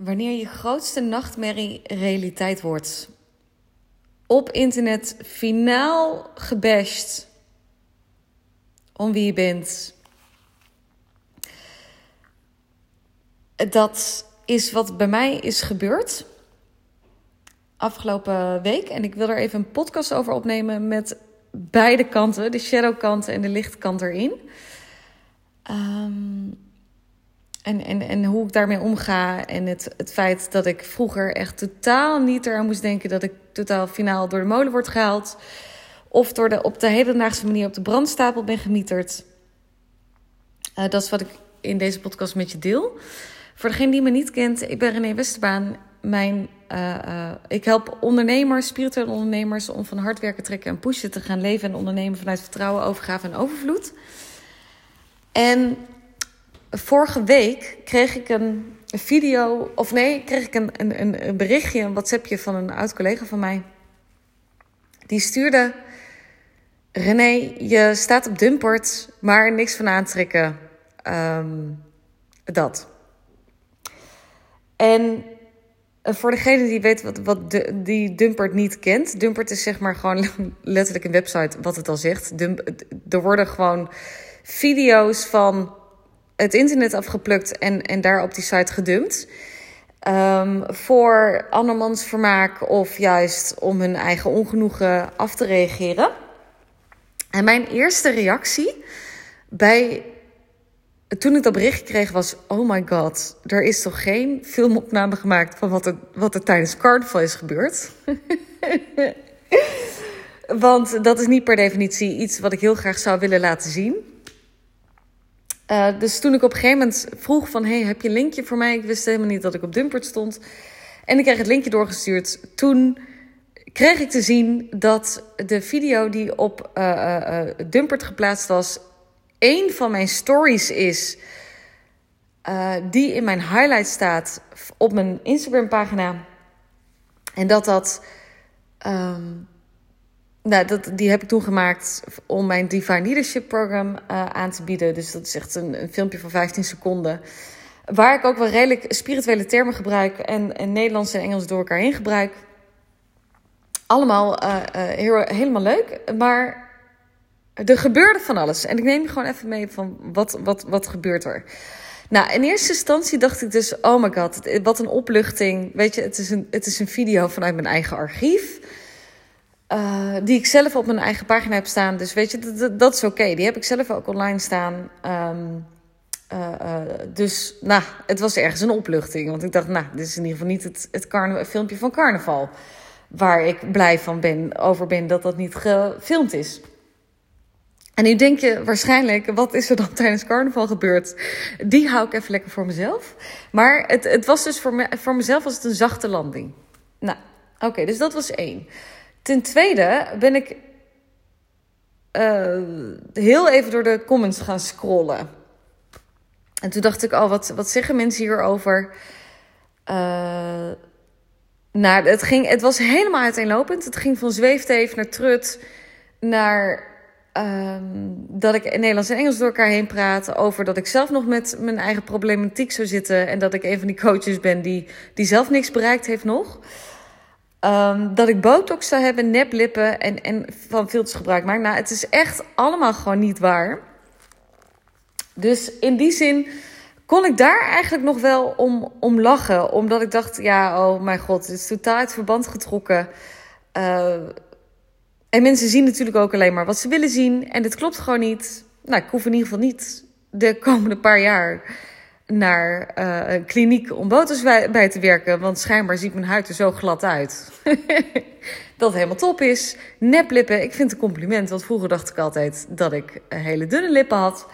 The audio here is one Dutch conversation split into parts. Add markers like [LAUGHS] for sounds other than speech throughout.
Wanneer je grootste nachtmerrie realiteit wordt. Op internet finaal gebashed om wie je bent. Dat is wat bij mij is gebeurd afgelopen week. En ik wil er even een podcast over opnemen met beide kanten, de shadowkant en de lichtkant erin. Um, en, en, en hoe ik daarmee omga. En het, het feit dat ik vroeger echt totaal niet eraan moest denken dat ik totaal finaal door de molen word gehaald. Of door de, op de hedendaagse manier op de brandstapel ben gemieterd. Uh, dat is wat ik in deze podcast met je deel. Voor degene die me niet kent, ik ben René Westerbaan. Mijn, uh, uh, ik help ondernemers, spirituele ondernemers, om van hard werken, trekken en pushen te gaan leven en ondernemen vanuit vertrouwen, overgave en overvloed. En vorige week kreeg ik een video, of nee, kreeg ik een, een, een berichtje, een WhatsAppje van een oud collega van mij. Die stuurde: René, je staat op Dumpert, maar niks van aantrekken. Um, dat. En eh, voor degene die weet wat, wat de, die Dumpert niet kent. Dumpert is zeg maar gewoon [LAUGHS] letterlijk een website wat het al zegt. Dump, er worden gewoon video's van het internet afgeplukt en, en daar op die site gedumpt. Um, voor andermans vermaak of juist om hun eigen ongenoegen af te reageren. En mijn eerste reactie bij toen ik dat bericht kreeg was: Oh my god, er is toch geen filmopname gemaakt van wat er, wat er tijdens carnaval is gebeurd? [LAUGHS] Want dat is niet per definitie iets wat ik heel graag zou willen laten zien. Uh, dus toen ik op een gegeven moment vroeg van... hey, heb je een linkje voor mij? Ik wist helemaal niet dat ik op Dumpert stond. En ik kreeg het linkje doorgestuurd. Toen kreeg ik te zien dat de video die op uh, Dumpert geplaatst was... één van mijn stories is... die in mijn highlight staat op mijn Instagram pagina. En dat dat... Um, nou, dat, die heb ik toen gemaakt om mijn Divine Leadership Program uh, aan te bieden. Dus dat is echt een, een, filmpje van 15 seconden. Waar ik ook wel redelijk spirituele termen gebruik en, en Nederlands en Engels door elkaar heen gebruik. Allemaal uh, uh, heel, helemaal leuk. Maar er gebeurde van alles. En ik neem je gewoon even mee van wat, wat, wat gebeurt er. Nou, in eerste instantie dacht ik dus, oh my god, wat een opluchting. Weet je, het is een, het is een video vanuit mijn eigen archief. Uh, die ik zelf op mijn eigen pagina heb staan. Dus weet je, dat, dat is oké. Die heb ik zelf ook online staan. Um, uh, uh, dus nou, het was ergens een opluchting. Want ik dacht, nou, dit is in ieder geval niet het, het filmpje van carnaval. Waar ik blij van ben, over ben dat dat niet gefilmd is. En nu denk je waarschijnlijk, wat is er dan [LAUGHS] tijdens carnaval gebeurd? Die hou ik even lekker voor mezelf. Maar het, het was dus voor, me, voor mezelf was het een zachte landing. Nou, oké, dus dat was één. Ten tweede ben ik uh, heel even door de comments gaan scrollen. En toen dacht ik, oh, wat, wat zeggen mensen hierover? Uh, nou, het, ging, het was helemaal uiteenlopend. Het ging van zweefteef naar trut, naar um, dat ik in Nederlands en Engels door elkaar heen praat. Over dat ik zelf nog met mijn eigen problematiek zou zitten. En dat ik een van die coaches ben die, die zelf niks bereikt heeft nog. Um, dat ik botox zou hebben, neplippen en, en van filters gebruik maak. Nou, het is echt allemaal gewoon niet waar. Dus in die zin kon ik daar eigenlijk nog wel om, om lachen. Omdat ik dacht, ja, oh mijn god, het is totaal uit verband getrokken. Uh, en mensen zien natuurlijk ook alleen maar wat ze willen zien. En dit klopt gewoon niet. Nou, ik hoef in ieder geval niet de komende paar jaar naar uh, een kliniek om botox bij, te werken. Want schijnbaar ziet mijn huid er zo glad uit. [LAUGHS] dat helemaal top is. Neplippen, ik vind het een compliment. Want vroeger dacht ik altijd dat ik hele dunne lippen had.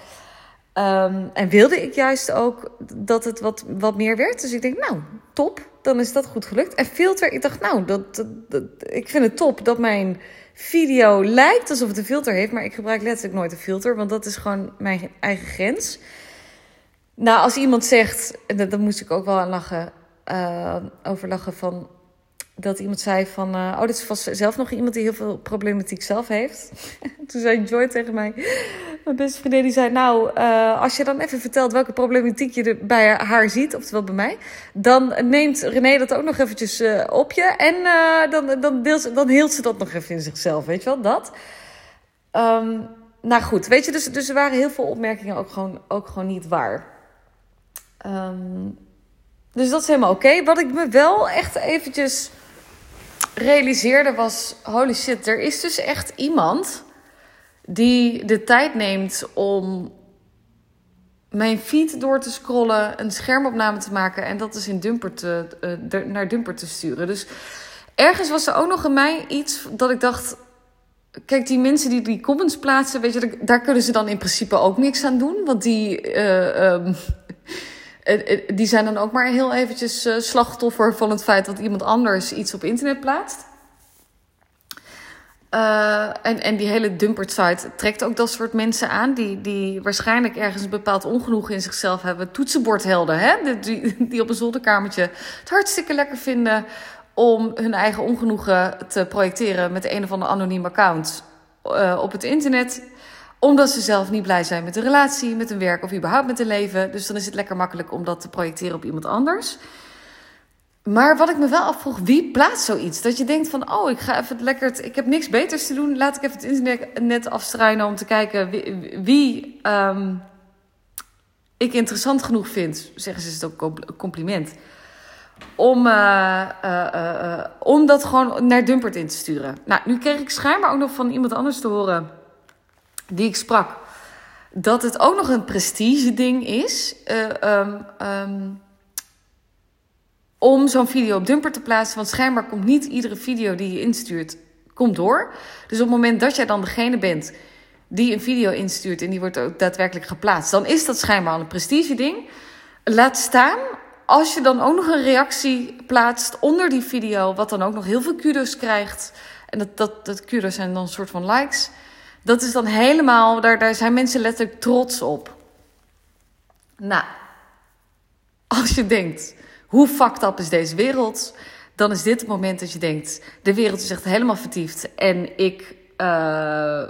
Um, en wilde ik juist ook dat het wat, wat meer werd. Dus ik denk, nou, top. Dan is dat goed gelukt. En filter, ik dacht, nou, dat, dat, ik vind het top dat mijn video lijkt alsof het een filter heeft. Maar ik gebruik letterlijk nooit een filter. Want dat is gewoon mijn eigen grens. Nou, als iemand zegt, en dat, daar moest ik ook wel aan lachen, uh, over lachen van dat iemand zei van, uh, oh, dit is vast zelf nog iemand die heel veel problematiek zelf heeft. [LAUGHS] Toen zei Joy tegen mij Mijn beste vriendin die zei, nou, uh, als je dan even vertelt welke problematiek je er bij haar ziet, oftewel bij mij, dan neemt René dat ook nog eventjes op je en dan, dan, deelt, dan hield ze dat nog even in zichzelf, weet je wel, dat. Um, nou goed, weet je, dus, dus er waren heel veel opmerkingen ook gewoon, ook gewoon niet waar. Um, dus dat is helemaal oké. Wat ik me wel echt eventjes realiseerde was: holy shit, er is dus echt iemand die de tijd neemt om mijn feed door te scrollen, een schermopname te maken en dat is in Dumper te, uh, naar Dumper te sturen. Dus ergens was er ook nog in mij iets dat ik dacht. Kijk, die mensen die die comments plaatsen, weet je, daar kunnen ze dan in principe ook niks aan doen. Want die, uh, um, die zijn dan ook maar heel eventjes uh, slachtoffer van het feit dat iemand anders iets op internet plaatst. En, en die hele dumpert site trekt ook dat soort mensen aan. Die, die waarschijnlijk ergens een bepaald ongenoegen in zichzelf hebben. Toetsenbordhelden, hè? Die, die op een zolderkamertje het hartstikke lekker vinden om hun eigen ongenoegen te projecteren met een of andere anoniem account op het internet omdat ze zelf niet blij zijn met de relatie, met hun werk of überhaupt met hun leven. Dus dan is het lekker makkelijk om dat te projecteren op iemand anders. Maar wat ik me wel afvroeg, wie plaatst zoiets? Dat je denkt van, oh, ik ga even lekker, ik heb niks beters te doen. Laat ik even het internet net afstruinen om te kijken wie, um, ik interessant genoeg vind. Zeggen ze, het ook compliment. Om, uh, om dat gewoon naar Dumpert in te sturen. Nou, nu kreeg ik schijnbaar ook nog van iemand anders te horen die ik sprak. Dat het ook nog een prestige ding is. Um, um, om zo'n video op Dumper te plaatsen. Want schijnbaar komt niet iedere video die je instuurt, komt door. Dus op het moment dat jij dan degene bent die een video instuurt en die wordt ook daadwerkelijk geplaatst, dan is dat schijnbaar al een prestige ding. Laat staan als je dan ook nog een reactie plaatst onder die video, wat dan ook nog heel veel kudos krijgt. En dat, dat, dat kudos zijn dan een soort van likes. Dat is dan helemaal, daar, daar zijn mensen letterlijk trots op. Nou, als je denkt, hoe fucked up is deze wereld? Dan is dit het moment dat je denkt: de wereld is echt helemaal vertiefd en ik. Uh,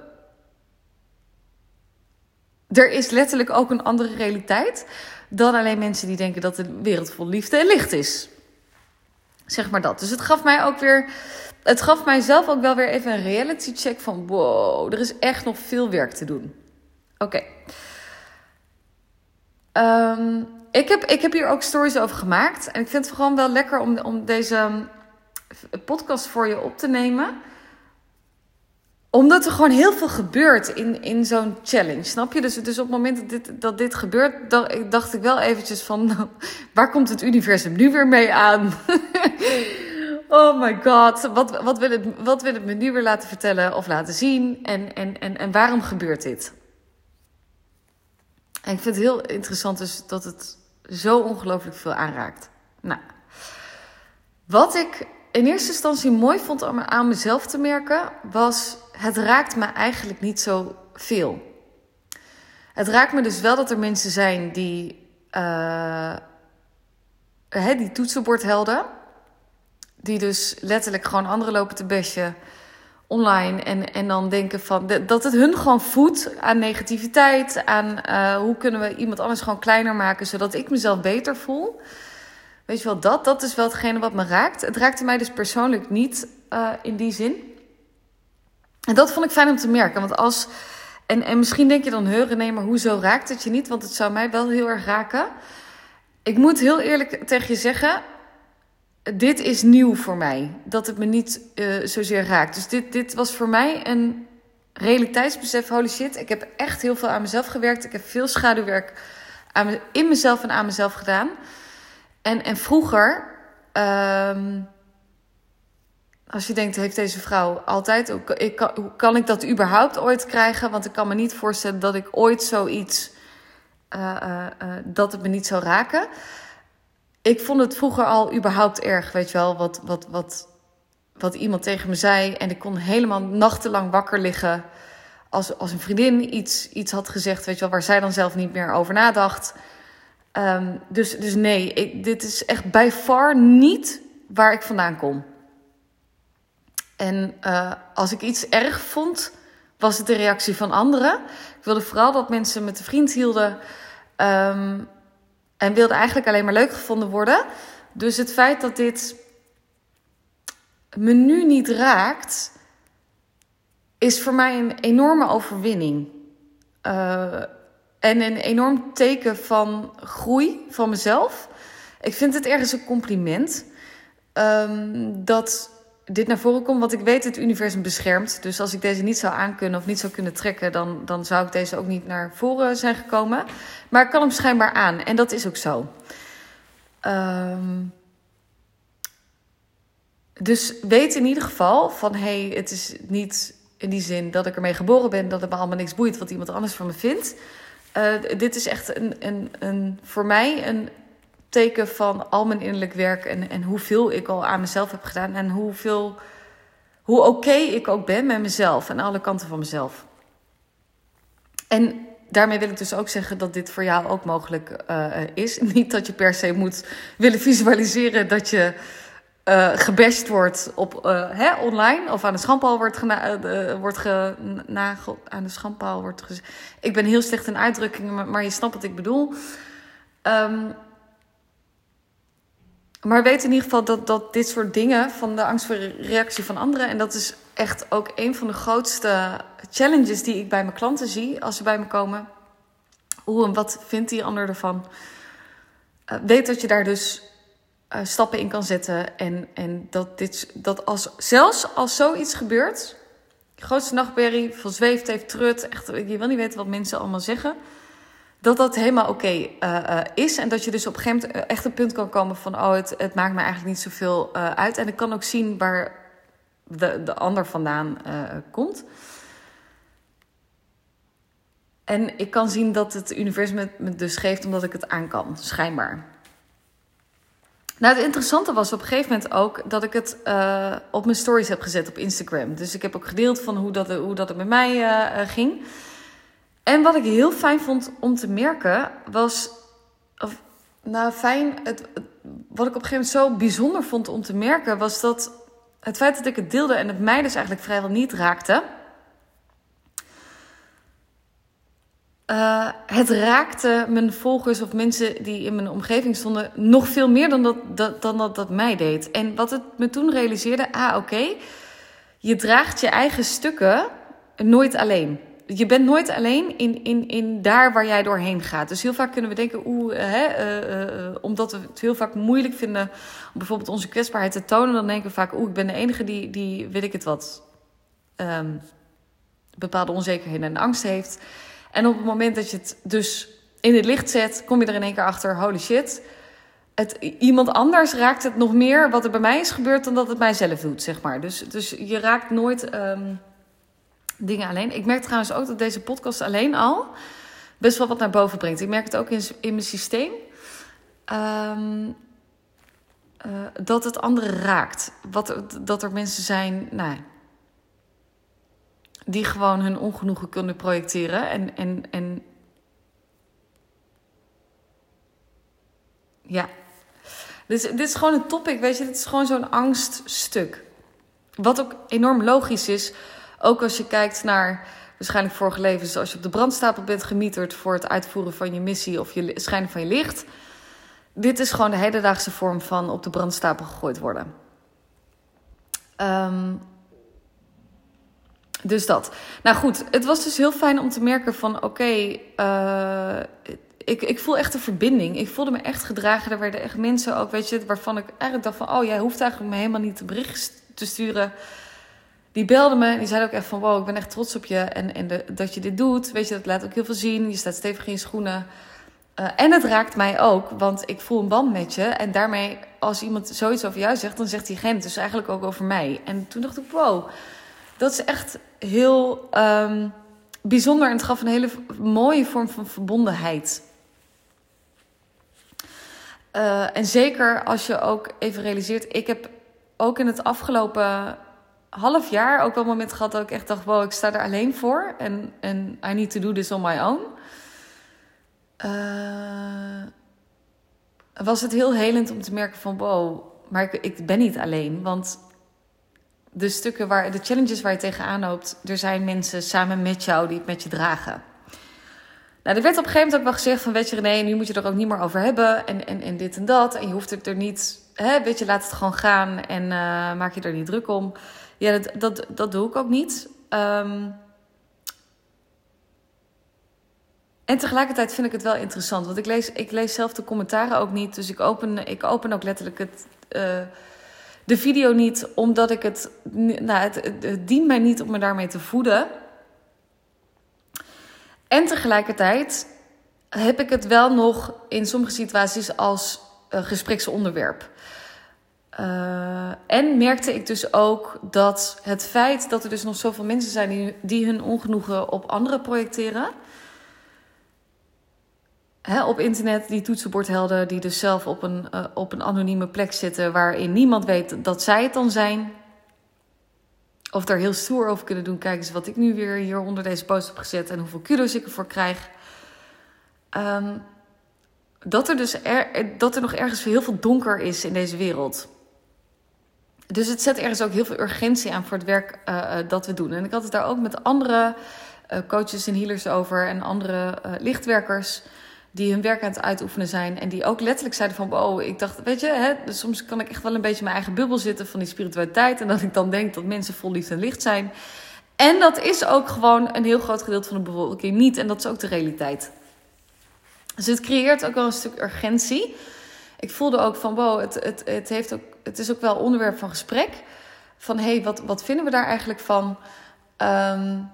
er is letterlijk ook een andere realiteit dan alleen mensen die denken dat de wereld vol liefde en licht is. Zeg maar dat. Dus het gaf mij ook weer. Het gaf mijzelf ook wel weer even een reality check van wow, er is echt nog veel werk te doen. Oké. Um, ik heb, ik heb hier ook stories over gemaakt. En ik vind het gewoon wel lekker om, om deze um, podcast voor je op te nemen. Omdat er gewoon heel veel gebeurt in, in zo'n challenge. Snap je? Dus, dus op het moment dat dit, dat dit gebeurt, dacht, ik wel eventjes van... [LAUGHS] Waar komt het universum nu weer mee aan? [LAUGHS] oh my god. Wat, wat, wil het, wat wil het me nu weer laten vertellen of laten zien? En, en, en, en waarom gebeurt dit? En ik vind het heel interessant dus dat het zo ongelooflijk veel aanraakt. Nou, wat ik in eerste instantie mooi vond om aan mezelf te merken, was: het raakt me eigenlijk niet zo veel. Het raakt me dus wel dat er mensen zijn die, uh, hè, die toetsenbordhelden, die dus letterlijk gewoon anderen lopen te besje online. En, en dan denken van dat het hun gewoon voedt aan negativiteit. Aan uh, hoe kunnen we iemand anders gewoon kleiner maken zodat ik mezelf beter voel. Weet je wel, dat, dat is wel hetgene wat me raakt. Het raakte mij dus persoonlijk niet uh, in die zin. En dat vond ik fijn om te merken. Want als. En, en misschien denk je dan, heuren, nee, maar hoezo raakt het je niet? Want het zou mij wel heel erg raken. Ik moet heel eerlijk tegen je zeggen dit is nieuw voor mij. Dat het me niet uh, zozeer raakt. Dus dit, dit was voor mij een realiteitsbesef. Holy shit, ik heb echt heel veel aan mezelf gewerkt. Ik heb veel schaduwwerk aan me, in mezelf en aan mezelf gedaan. En, en vroeger, um, als je denkt, heeft deze vrouw altijd... Ik kan, hoe kan ik dat überhaupt ooit krijgen? Want ik kan me niet voorstellen dat ik ooit zoiets... Uh, uh, dat het me niet zou raken ik vond het vroeger al überhaupt erg, weet je wel, wat, wat, wat, wat iemand tegen me zei. En ik kon helemaal nachtenlang wakker liggen als, als een vriendin iets, iets had gezegd, weet je wel, waar zij dan zelf niet meer over nadacht. Um, dus, dus nee, ik, dit is echt bij far niet waar ik vandaan kom. En uh, als ik iets erg vond, was het de reactie van anderen. Ik wilde vooral dat mensen met de vriend hielden. Ehm, en wilde eigenlijk alleen maar leuk gevonden worden. Dus het feit dat dit me nu niet raakt, is voor mij een enorme overwinning. Uh, en een enorm teken van groei van mezelf. Ik vind het ergens een compliment um, dat dit naar voren komt. Want ik weet het universum beschermt. Dus als ik deze niet zou aankunnen of niet zou kunnen trekken, dan, dan zou ik deze ook niet naar voren zijn gekomen. Maar ik kan hem schijnbaar aan. En dat is ook zo. Um, dus weet in ieder geval van hé, hey, het is niet in die zin dat ik ermee geboren ben, dat het me allemaal niks boeit wat iemand anders van me vindt. Uh, dit is echt een, een, een, voor mij een teken van al mijn innerlijk werk en, en hoeveel ik al aan mezelf heb gedaan en hoeveel, hoe oké ik ook ben met mezelf en alle kanten van mezelf. En daarmee wil ik dus ook zeggen dat dit voor jou ook mogelijk uh, is. [LAUGHS] Niet dat je per se moet willen visualiseren dat je uh, gebashed wordt op, uh, hè, online of aan de schandpaal wordt, wordt genageld. Aan de schandpaal wordt. Ik ben heel slecht in uitdrukkingen, maar, je snapt wat ik bedoel. Um, maar weet in ieder geval dat, dat dit soort dingen van de angst voor reactie van anderen. En dat is echt ook een van de grootste challenges die ik bij mijn klanten zie als ze bij me komen. Hoe en wat vindt die ander ervan? weet dat je daar dus uh, stappen in kan zetten. En, en dat, dit, dat als, zelfs als zoiets gebeurt, grootste nachtmerrie, van zweeft heeft trut, echt, je wil niet weten wat mensen allemaal zeggen, dat dat helemaal oké uh, uh, is. En dat je dus op een gegeven moment echt een punt kan komen van, oh, het, het maakt me eigenlijk niet zoveel uit. En ik kan ook zien waar de, de ander vandaan komt. En ik kan zien dat het universum het me dus geeft omdat ik het aan kan, schijnbaar. Nou, het interessante was op een gegeven moment ook dat ik het op mijn stories heb gezet op Instagram. Dus ik heb ook gedeeld van hoe dat, hoe dat het met mij ging. En wat ik heel fijn vond om te merken was. Of, nou, fijn. Het, wat ik op een gegeven moment zo bijzonder vond om te merken was dat het feit dat ik het deelde en het mij dus eigenlijk vrijwel niet raakte. Uh, het raakte mijn volgers of mensen die in mijn omgeving stonden nog veel meer dan dat, dat, dan dat, dat mij deed. En wat het me toen realiseerde, ah oké, je draagt je eigen stukken nooit alleen. Je bent nooit alleen in, in, in daar waar jij doorheen gaat. Dus heel vaak kunnen we denken, oeh, hè, uh, uh, omdat we het heel vaak moeilijk vinden om bijvoorbeeld onze kwetsbaarheid te tonen, dan denken we vaak, oeh, ik ben de enige die, die weet ik het wat, um, bepaalde onzekerheden en angst heeft. En op het moment dat je het dus in het licht zet, kom je er in één keer achter: holy shit. Het, iemand anders raakt het nog meer wat er bij mij is gebeurd dan dat het mijzelf doet, zeg maar. Dus, dus je raakt nooit um, dingen alleen. Ik merk trouwens ook dat deze podcast alleen al best wel wat naar boven brengt. Ik merk het ook in, in mijn systeem. Um, uh, dat het anderen raakt. Wat, dat er mensen zijn, nou, die gewoon hun ongenoegen kunnen projecteren. En, en, en ja. Is, dit is gewoon een topic, weet je. Dit is gewoon zo'n angststuk. Wat ook enorm logisch is. Ook als je kijkt naar waarschijnlijk vorige levens. Als je op de brandstapel bent gemieterd voor het uitvoeren van je missie of je schijnen van je licht. Dit is gewoon de hedendaagse vorm van op de brandstapel gegooid worden. Um, dus dat. Nou goed, het was dus heel fijn om te merken van oké, uh, ik, ik voel echt een verbinding. Ik voelde me echt gedragen. Er werden echt mensen ook, weet je, waarvan ik eigenlijk dacht van... oh, jij hoeft eigenlijk me helemaal niet een bericht te sturen. Die belden me en die zeiden ook echt van... wow, ik ben echt trots op je en, en de, dat je dit doet. Weet je, dat laat ook heel veel zien. Je staat stevig in je schoenen. Uh, en het raakt mij ook, want ik voel een band met je. En daarmee, als iemand zoiets over jou zegt... dan zegt diegene dus eigenlijk ook over mij. En toen dacht ik, wow dat is echt heel um, bijzonder en het gaf een hele mooie vorm van verbondenheid. Uh, en zeker als je ook even realiseert, ik heb ook in het afgelopen half jaar ook wel een moment gehad dat ik echt dacht: wow, ik sta er alleen voor en, en I need to do this on my own. Uh, was het heel helend om te merken van wow, maar ik, ik ben niet alleen. Want de stukken waar de challenges waar je tegenaan loopt, er zijn mensen samen met jou die het met je dragen. Nou, er werd op een gegeven moment ook wel gezegd van, weet je René, nu moet je er ook niet meer over hebben en, en, en dit en dat. En je hoeft het er niet, hè, weet je, laat het gewoon gaan en uh, maak je er niet druk om. Ja, dat, dat, dat doe ik ook niet. Um, en tegelijkertijd vind ik het wel interessant, want ik lees, ik lees zelf de commentaren ook niet. Dus ik open, ik open ook letterlijk het, uh, de video niet, omdat ik het, nou, het, dient mij niet om me daarmee te voeden. En tegelijkertijd heb ik het wel nog in sommige situaties als uh, gespreksonderwerp. Uh, en merkte ik dus ook dat het feit dat er dus nog zoveel mensen zijn die, hun ongenoegen op anderen projecteren. Hè, op internet, die toetsenbordhelden die dus zelf op een, uh, op een anonieme plek zitten waarin niemand weet dat zij het dan zijn. Of daar heel stoer over kunnen doen. Kijk eens wat ik nu weer hier onder deze post heb gezet en hoeveel kudos ik ervoor krijg. Um, dat er dus er, dat er nog ergens heel veel donker is in deze wereld. Dus het zet ergens ook heel veel urgentie aan voor het werk uh, dat we doen. En ik had het daar ook met andere uh, coaches en healers over en andere lichtwerkers die hun werk aan het uitoefenen zijn. En die ook letterlijk zeiden van, oh, ik dacht, weet je, hè, dus soms kan ik echt wel een beetje in mijn eigen bubbel zitten van die spiritualiteit. En dat ik dan denk dat mensen vol liefde en licht zijn. En dat is ook gewoon een heel groot gedeelte van de bevolking niet. En dat is ook de realiteit. Dus het creëert ook wel een stuk urgentie. Ik voelde ook van, wow, het, het, het, heeft ook, het is ook wel onderwerp van gesprek. Van, hé, hey, wat, wat vinden we daar eigenlijk van? Um,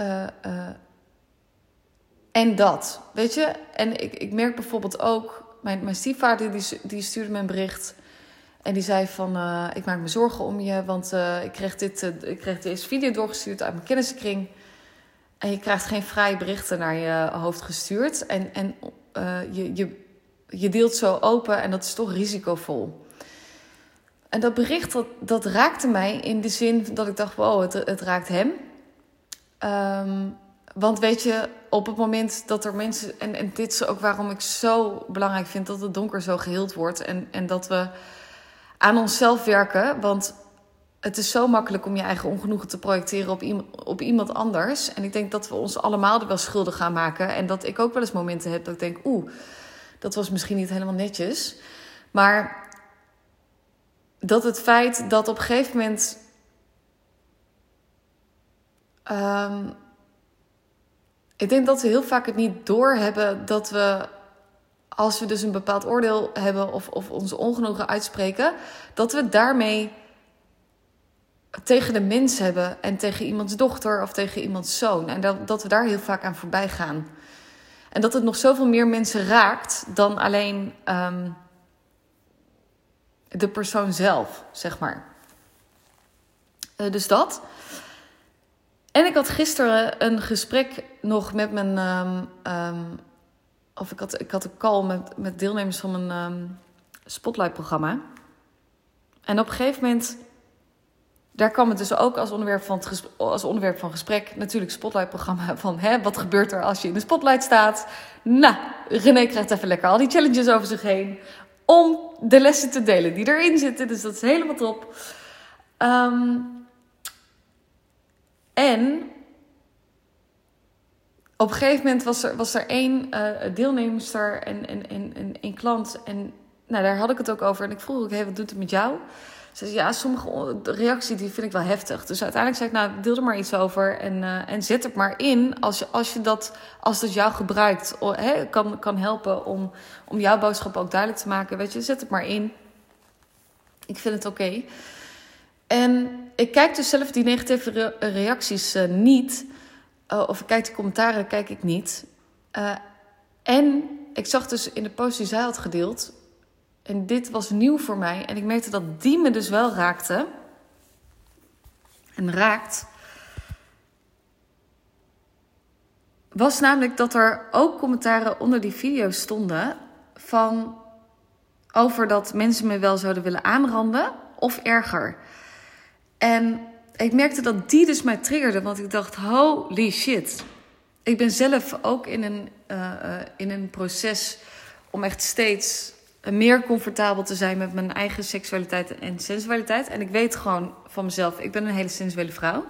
uh, uh, en dat, weet je. En ik, ik merk bijvoorbeeld ook... Mijn, mijn stiefvader die, die stuurde me een bericht... En die zei van, uh, ik maak me zorgen om je, want ik, kreeg dit, ik kreeg deze video doorgestuurd uit mijn kennissenkring. En je krijgt geen vrije berichten naar je hoofd gestuurd. En, en je, je, je deelt zo open en dat is toch risicovol. En dat bericht, dat, dat raakte mij in de zin dat ik dacht, wow, het, het raakt hem. Um, want weet je, op het moment dat er mensen. En, en dit is ook waarom ik zo belangrijk vind dat het donker zo geheeld wordt. En, en dat we aan onszelf werken. Want het is zo makkelijk om je eigen ongenoegen te projecteren op, op iemand anders. En ik denk dat we ons allemaal er wel schuldig gaan maken. En dat ik ook wel eens momenten heb dat ik denk: oeh, dat was misschien niet helemaal netjes. Maar dat het feit dat op een gegeven moment. Um, ik denk dat we heel vaak het niet doorhebben dat we, als we dus een bepaald oordeel hebben of, of onze ongenoegen uitspreken, dat we daarmee tegen de mens hebben en tegen iemands dochter of tegen iemands zoon. En dat, dat we daar heel vaak aan voorbij gaan. En dat het nog zoveel meer mensen raakt dan alleen um, de persoon zelf, zeg maar. Uh, dus dat. En ik had gisteren een gesprek nog met mijn. Um, um, of ik had, ik had een call met, met deelnemers van mijn Spotlight-programma. En op een gegeven moment. Daar kwam het dus ook als onderwerp van, als onderwerp van gesprek. Natuurlijk Spotlight-programma. [LAUGHS] Van hè, wat gebeurt er als je in de spotlight staat? Nou, René krijgt even lekker al die challenges over zich heen. Om de lessen te delen die erin zitten. Dus dat is helemaal top. Um, en op een gegeven moment was er, was er één uh, deelnemster en, en, en, en één klant. En nou, daar had ik het ook over. En ik vroeg ook, hey, wat doet het met jou? Ze zei, ja, sommige reacties die vind ik wel heftig. Dus uiteindelijk zei ik, nou, deel er maar iets over. En, uh, en zet het maar in als je, als je dat, als dat jou gebruikt. Kan, kan helpen om, om jouw boodschap ook duidelijk te maken. Weet je, zet het maar in. Ik vind het oké. En ik kijk dus zelf die negatieve reacties uh, niet. Uh, of ik kijk de commentaren, kijk ik niet. En ik zag dus in de post die zij had gedeeld. En dit was nieuw voor mij. En ik merkte dat die me dus wel raakte. En raakt. Was namelijk dat er ook commentaren onder die video stonden. Van over dat mensen me wel zouden willen aanranden. Of erger. En ik merkte dat die dus mij triggerde, want ik dacht: holy shit. Ik ben zelf ook in een, uh, uh, in een proces om echt steeds meer comfortabel te zijn met mijn eigen seksualiteit en sensualiteit. En ik weet gewoon van mezelf, ik ben een hele sensuele vrouw.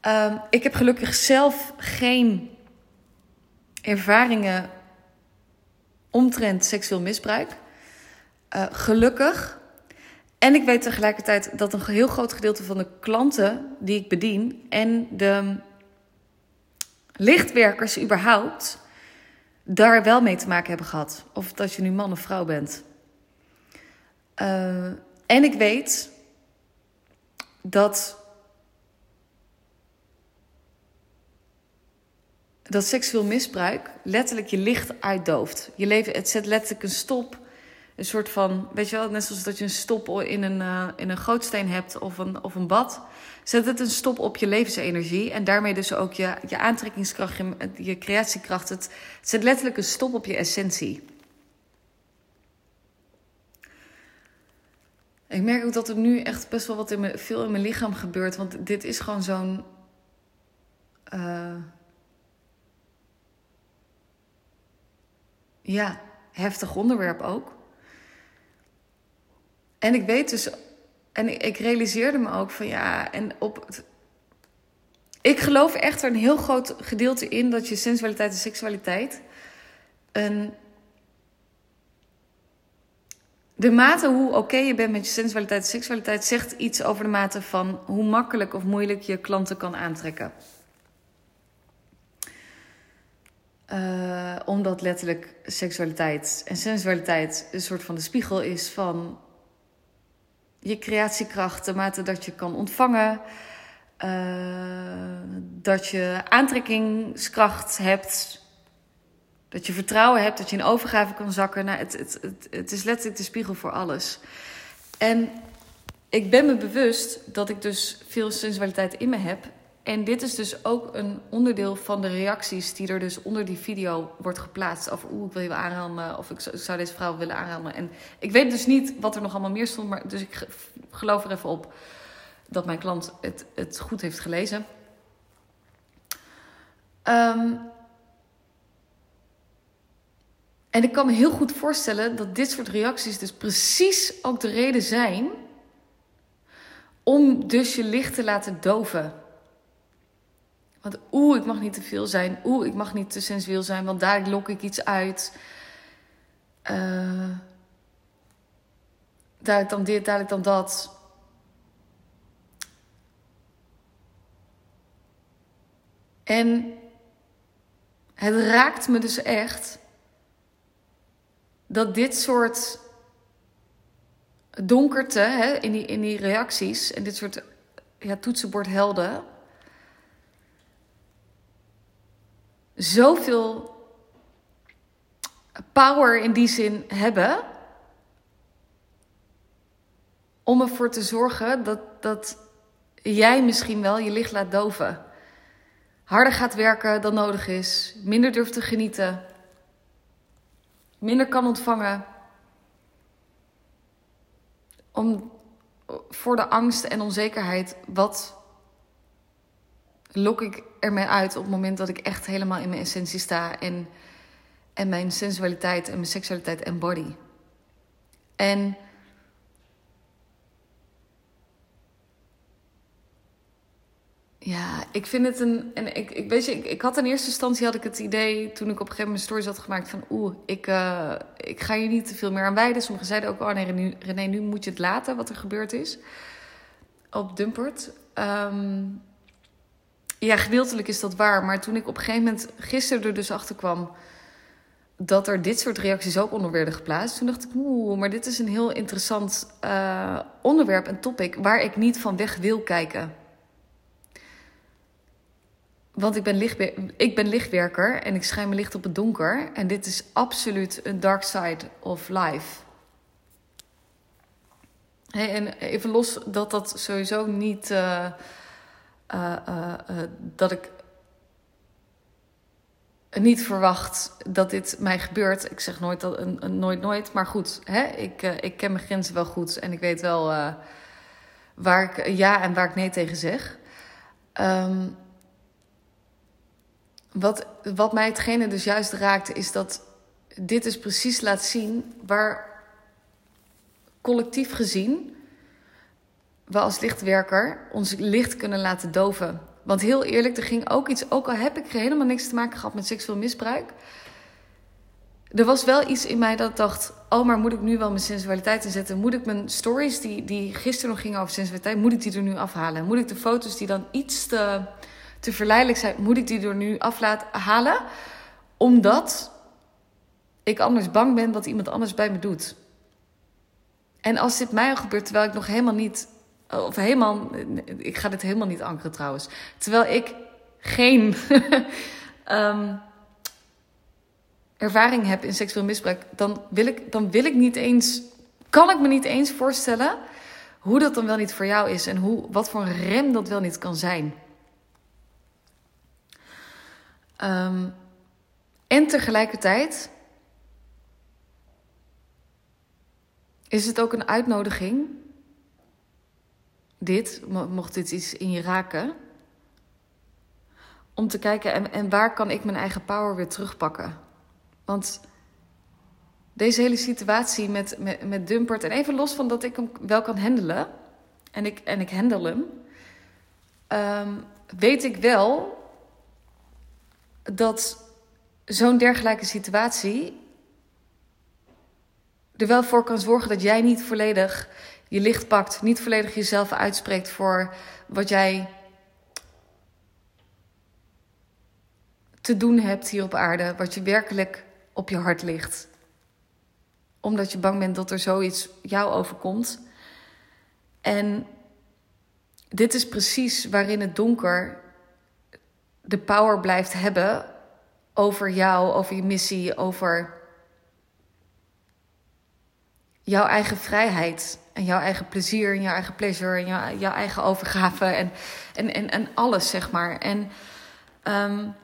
Ehm, ik heb gelukkig zelf geen ervaringen omtrent seksueel misbruik. Uh, gelukkig. En ik weet tegelijkertijd dat een heel groot gedeelte van de klanten die ik bedien en de lichtwerkers überhaupt daar wel mee te maken hebben gehad. Of dat je nu man of vrouw bent. Uh, en ik weet dat. Dat seksueel misbruik letterlijk je licht uitdooft. Je leven, het zet letterlijk een stop. Een soort van, weet je wel, net zoals dat je een stop in een, uh, in een gootsteen hebt of een, of een bad zet het een stop op je levensenergie. En daarmee dus ook je, je aantrekkingskracht, je, je creatiekracht. Het, zet letterlijk een stop op je essentie. Ik merk ook dat er nu echt best wel wat in me, veel in mijn lichaam gebeurt. Want dit is gewoon zo'n. Uh, ja, heftig onderwerp ook. En ik weet dus en ik, realiseerde me ook van ja, en op. Ik geloof echt er een heel groot gedeelte in dat je sensualiteit en seksualiteit een. De mate hoe oké je bent met je sensualiteit en seksualiteit zegt iets over de mate van hoe makkelijk of moeilijk je klanten kan aantrekken. Uh, omdat letterlijk seksualiteit en sensualiteit een soort van de spiegel is van je creatiekracht, de mate dat je kan ontvangen. Uh, dat je aantrekkingskracht hebt. Dat je vertrouwen hebt, dat je in overgave kan zakken. Nou, het, het, het is letterlijk de spiegel voor alles. En ik ben me bewust dat ik dus veel sensualiteit in me heb. En dit is dus ook een onderdeel van de reacties die er dus onder die video wordt geplaatst. Over oeh, ik wil je aanranden of ik zou deze vrouw willen aanranden. En ik weet dus niet wat er nog allemaal meer stond, maar dus ik geloof er even op dat mijn klant het, het goed heeft gelezen. Um, en ik kan me heel goed voorstellen dat dit soort reacties dus precies ook de reden zijn om dus je licht te laten doven. Want oeh, ik mag niet te veel zijn. Oeh, ik mag niet te sensueel zijn, want daar lok ik iets uit. Uh, daar dan dit, daar dan dat. En het raakt me dus echt dat dit soort donkerte hè, in, die, in die reacties en dit soort ja, toetsenbordhelden zoveel power in die zin hebben. Om ervoor te zorgen dat, dat jij misschien wel je licht laat doven. Harder gaat werken dan nodig is. Minder durft te genieten. Minder kan ontvangen. Om voor de angst en onzekerheid wat lok ik ermee uit op het moment dat ik echt helemaal in mijn essentie sta en, en mijn sensualiteit en mijn seksualiteit embody. En ja, ik vind het een. En ik, ik weet je, ik, ik, had in eerste instantie had ik het idee toen ik op een gegeven moment stories had gemaakt van oeh, ik, uh, ik ga hier niet te veel meer aan wijden. Sommigen zeiden ook, oh nee, René, René, nu moet je het laten wat er gebeurd is op Dumpert. Um, ja, gedeeltelijk is dat waar. Maar toen ik op een gegeven moment gisteren er dus achter kwam dat er dit soort reacties ook onder werden geplaatst. Toen dacht ik, oeh, maar dit is een heel interessant uh, onderwerp en topic waar ik niet van weg wil kijken. Want ik ben, lichtbe ik ben lichtwerker en ik schijn mijn licht op het donker. En dit is absoluut een dark side of life. Hey, en even los dat dat sowieso niet. Uh, uh, uh, dat ik niet verwacht dat dit mij gebeurt. Ik zeg nooit, dat, nooit, nooit. Maar goed, hè? Ik, ik ken mijn grenzen wel goed. En ik weet wel waar ik ja en waar ik nee tegen zeg. Um, wat, wat mij hetgene dus juist raakt, is dat dit is precies laat zien waar collectief gezien we als lichtwerker ons licht kunnen laten doven. Want heel eerlijk, er ging ook iets, ook al heb ik helemaal niks te maken gehad met seksueel misbruik. Er was wel iets in mij dat dacht: Oh, maar moet ik nu wel mijn sensualiteit inzetten? Moet ik mijn stories, die, die gisteren nog gingen over sensualiteit, moet ik die er nu afhalen? Moet ik de foto's die dan iets te, te verleidelijk zijn, moet ik die er nu af halen? Omdat ik anders bang ben dat iemand anders bij me doet. En als dit mij al gebeurt terwijl ik nog helemaal niet of helemaal, ik ga dit helemaal niet ankeren trouwens. Terwijl ik geen um, [LAUGHS] ervaring heb in seksueel misbruik, dan wil, ik, dan wil ik niet eens, kan ik me niet eens voorstellen hoe dat dan wel niet voor jou is en hoe, wat voor een rem dat wel niet kan zijn. Um, en tegelijkertijd is het ook een uitnodiging dit, mocht dit iets in je raken, om te kijken en, en waar kan ik mijn eigen power weer terugpakken. Want deze hele situatie met, met, met Dumpert, en even los van dat ik hem wel kan handelen, en ik, en ik handle hem, ehm, weet ik wel dat zo'n dergelijke situatie er wel voor kan zorgen dat jij niet volledig je licht pakt, niet volledig jezelf uitspreekt voor wat jij te doen hebt hier op aarde, wat je werkelijk op je hart ligt. Omdat je bang bent dat er zoiets jou overkomt. En dit is precies waarin het donker de power blijft hebben over jou, over je missie, over jouw eigen vrijheid. En jouw eigen plezier en jouw eigen pleasure en jouw, jouw eigen overgave en, en, en, en alles, zeg maar. En um,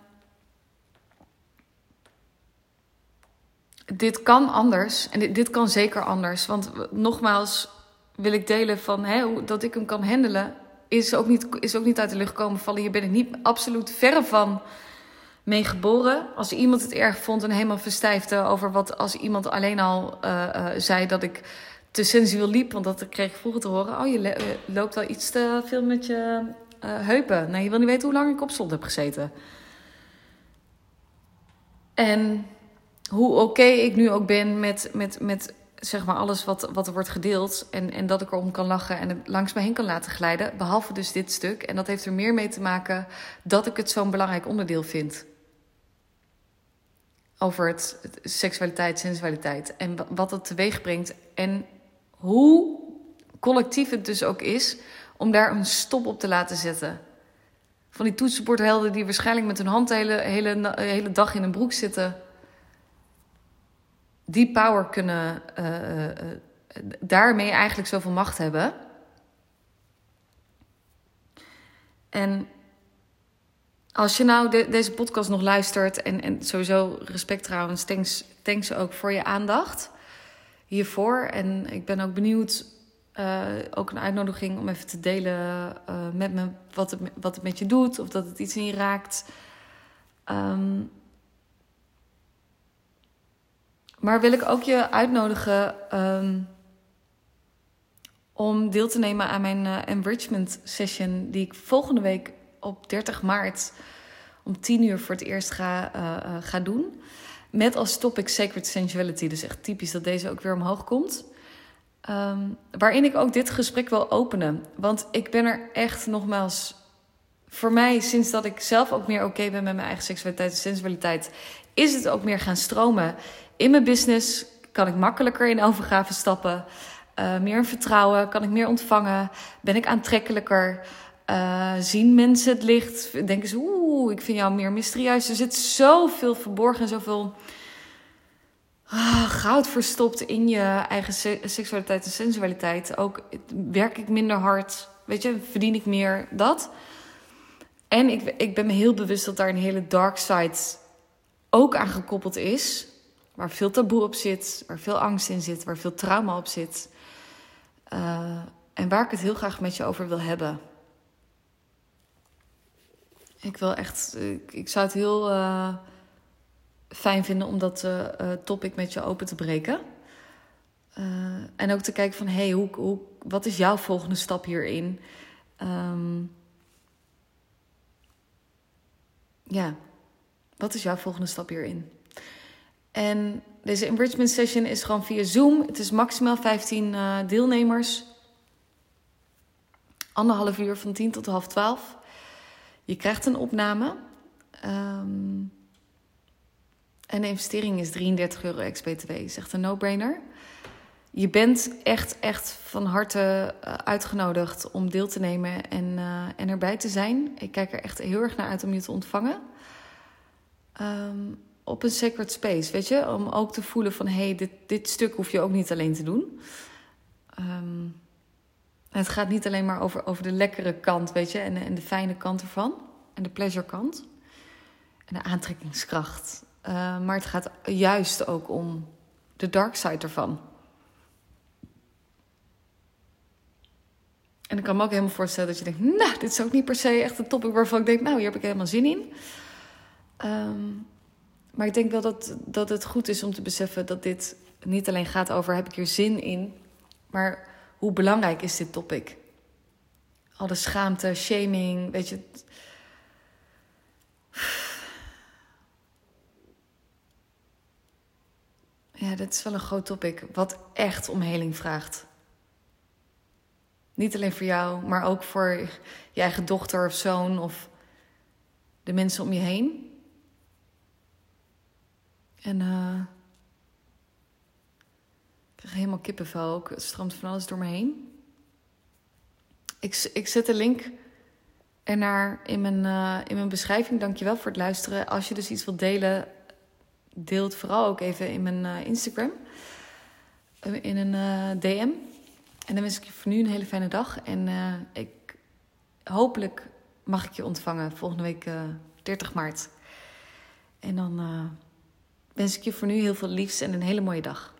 dit kan anders en dit, dit kan zeker anders. Want nogmaals wil ik delen van hè, dat ik hem kan handelen, is ook, niet, is ook niet uit de lucht komen vallen. Je bent er niet absoluut verre van mee geboren. Als iemand het erg vond en helemaal verstijfde over wat als iemand alleen al uh, uh, zei dat ik te sensueel liep. Want dat kreeg ik vroeger te horen. Oh, je eh, loopt wel iets te veel met je uh, heupen. Nee, je wil niet weten hoe lang ik op slot heb gezeten. En hoe oké ik nu ook ben met, met, met zeg maar alles wat, wat er wordt gedeeld. En, en dat ik erom kan lachen en het langs me heen kan laten glijden. Behalve dus dit stuk. En dat heeft er meer mee te maken dat ik het zo'n belangrijk onderdeel vind. Over het, seksualiteit, sensualiteit. En wat het teweeg brengt. En hoe collectief het dus ook is om daar een stop op te laten zetten. Van die toetsenbordhelden die waarschijnlijk met hun hand de hele, hele, hele dag in een broek zitten. Die power kunnen, uh, uh, daarmee eigenlijk zoveel macht hebben. En als je nou de, deze podcast nog luistert, en, en sowieso respect trouwens, thanks, thanks ook voor je aandacht hiervoor. En ik ben ook benieuwd, uh, ook een uitnodiging om even te delen uh, met me wat het, wat het met je doet, of dat het iets in je raakt. Um, maar wil ik ook je uitnodigen um, om deel te nemen aan mijn uh, enrichment session, die ik volgende week op 30 maart om 10 uur voor het eerst ga, ga doen. Met als topic Sacred Sensuality. Dus echt typisch dat deze ook weer omhoog komt. Um, waarin ik ook dit gesprek wil openen. Want ik ben er echt nogmaals. Voor mij, sinds dat ik zelf ook meer oké ben met mijn eigen seksualiteit en sensualiteit, is het ook meer gaan stromen. In mijn business kan ik makkelijker in overgave stappen. Uh, meer vertrouwen, kan ik meer ontvangen, ben ik aantrekkelijker. Uh, zien mensen het licht? Denken ze, oeh, ik vind jou meer mysterieus. Er zit zoveel verborgen en zoveel ah, goud verstopt in je eigen seksualiteit en sensualiteit. Ook werk ik minder hard, weet je, verdien ik meer dat. En ik, ik ben me heel bewust dat daar een hele dark side ook aan gekoppeld is. Waar veel taboe op zit, waar veel angst in zit, waar veel trauma op zit. Uh, en waar ik het heel graag met je over wil hebben. Ik wil echt, ik, zou het heel, uh, fijn vinden om dat uh, topic met je open te breken. en ook te kijken van, hey, hoe, hoe, wat is jouw volgende stap hierin? Um, ja, wat is jouw volgende stap hierin? En deze enrichment session is gewoon via Zoom. Het is maximaal 15 uh, deelnemers. Anderhalf uur van 10 tot half 12. Je krijgt een opname. Um, en de investering is 33 euro ex-BTW. Is echt een no-brainer. Je bent echt, echt van harte uh, uitgenodigd om deel te nemen en, uh, en erbij te zijn. Ik kijk er echt heel erg naar uit om je te ontvangen. Um, op een sacred space, weet je? Om ook te voelen van, hé, hey, dit, dit stuk hoef je ook niet alleen te doen. Um, het gaat niet alleen maar over, over de lekkere kant, weet je, en, en de fijne kant ervan. En de pleasure kant. En de aantrekkingskracht. Uh, maar het gaat juist ook om de dark side ervan. En ik kan me ook helemaal voorstellen dat je denkt, nou, dit is ook niet per se echt een topic waarvan ik denk, nou, hier heb ik helemaal zin in. Um, maar ik denk wel dat, dat het goed is om te beseffen dat dit niet alleen gaat over heb ik hier zin in, maar hoe belangrijk is dit topic? Al de schaamte, shaming, weet je. Ja, dit is wel een groot topic, wat echt om heling vraagt. Niet alleen voor jou, maar ook voor je eigen dochter of zoon of de mensen om je heen. En uh, helemaal kippenvel ook. Het stroomt van alles door me heen. Ik, ik zet de link ernaar in mijn, uh, in mijn beschrijving. Dankjewel voor het luisteren. Als je dus iets wilt delen, deel het vooral ook even in mijn uh, Instagram. In een DM. En dan wens ik je voor nu een hele fijne dag. En ik, hopelijk mag ik je ontvangen volgende week 30 maart. En dan wens ik je voor nu heel veel liefs en een hele mooie dag.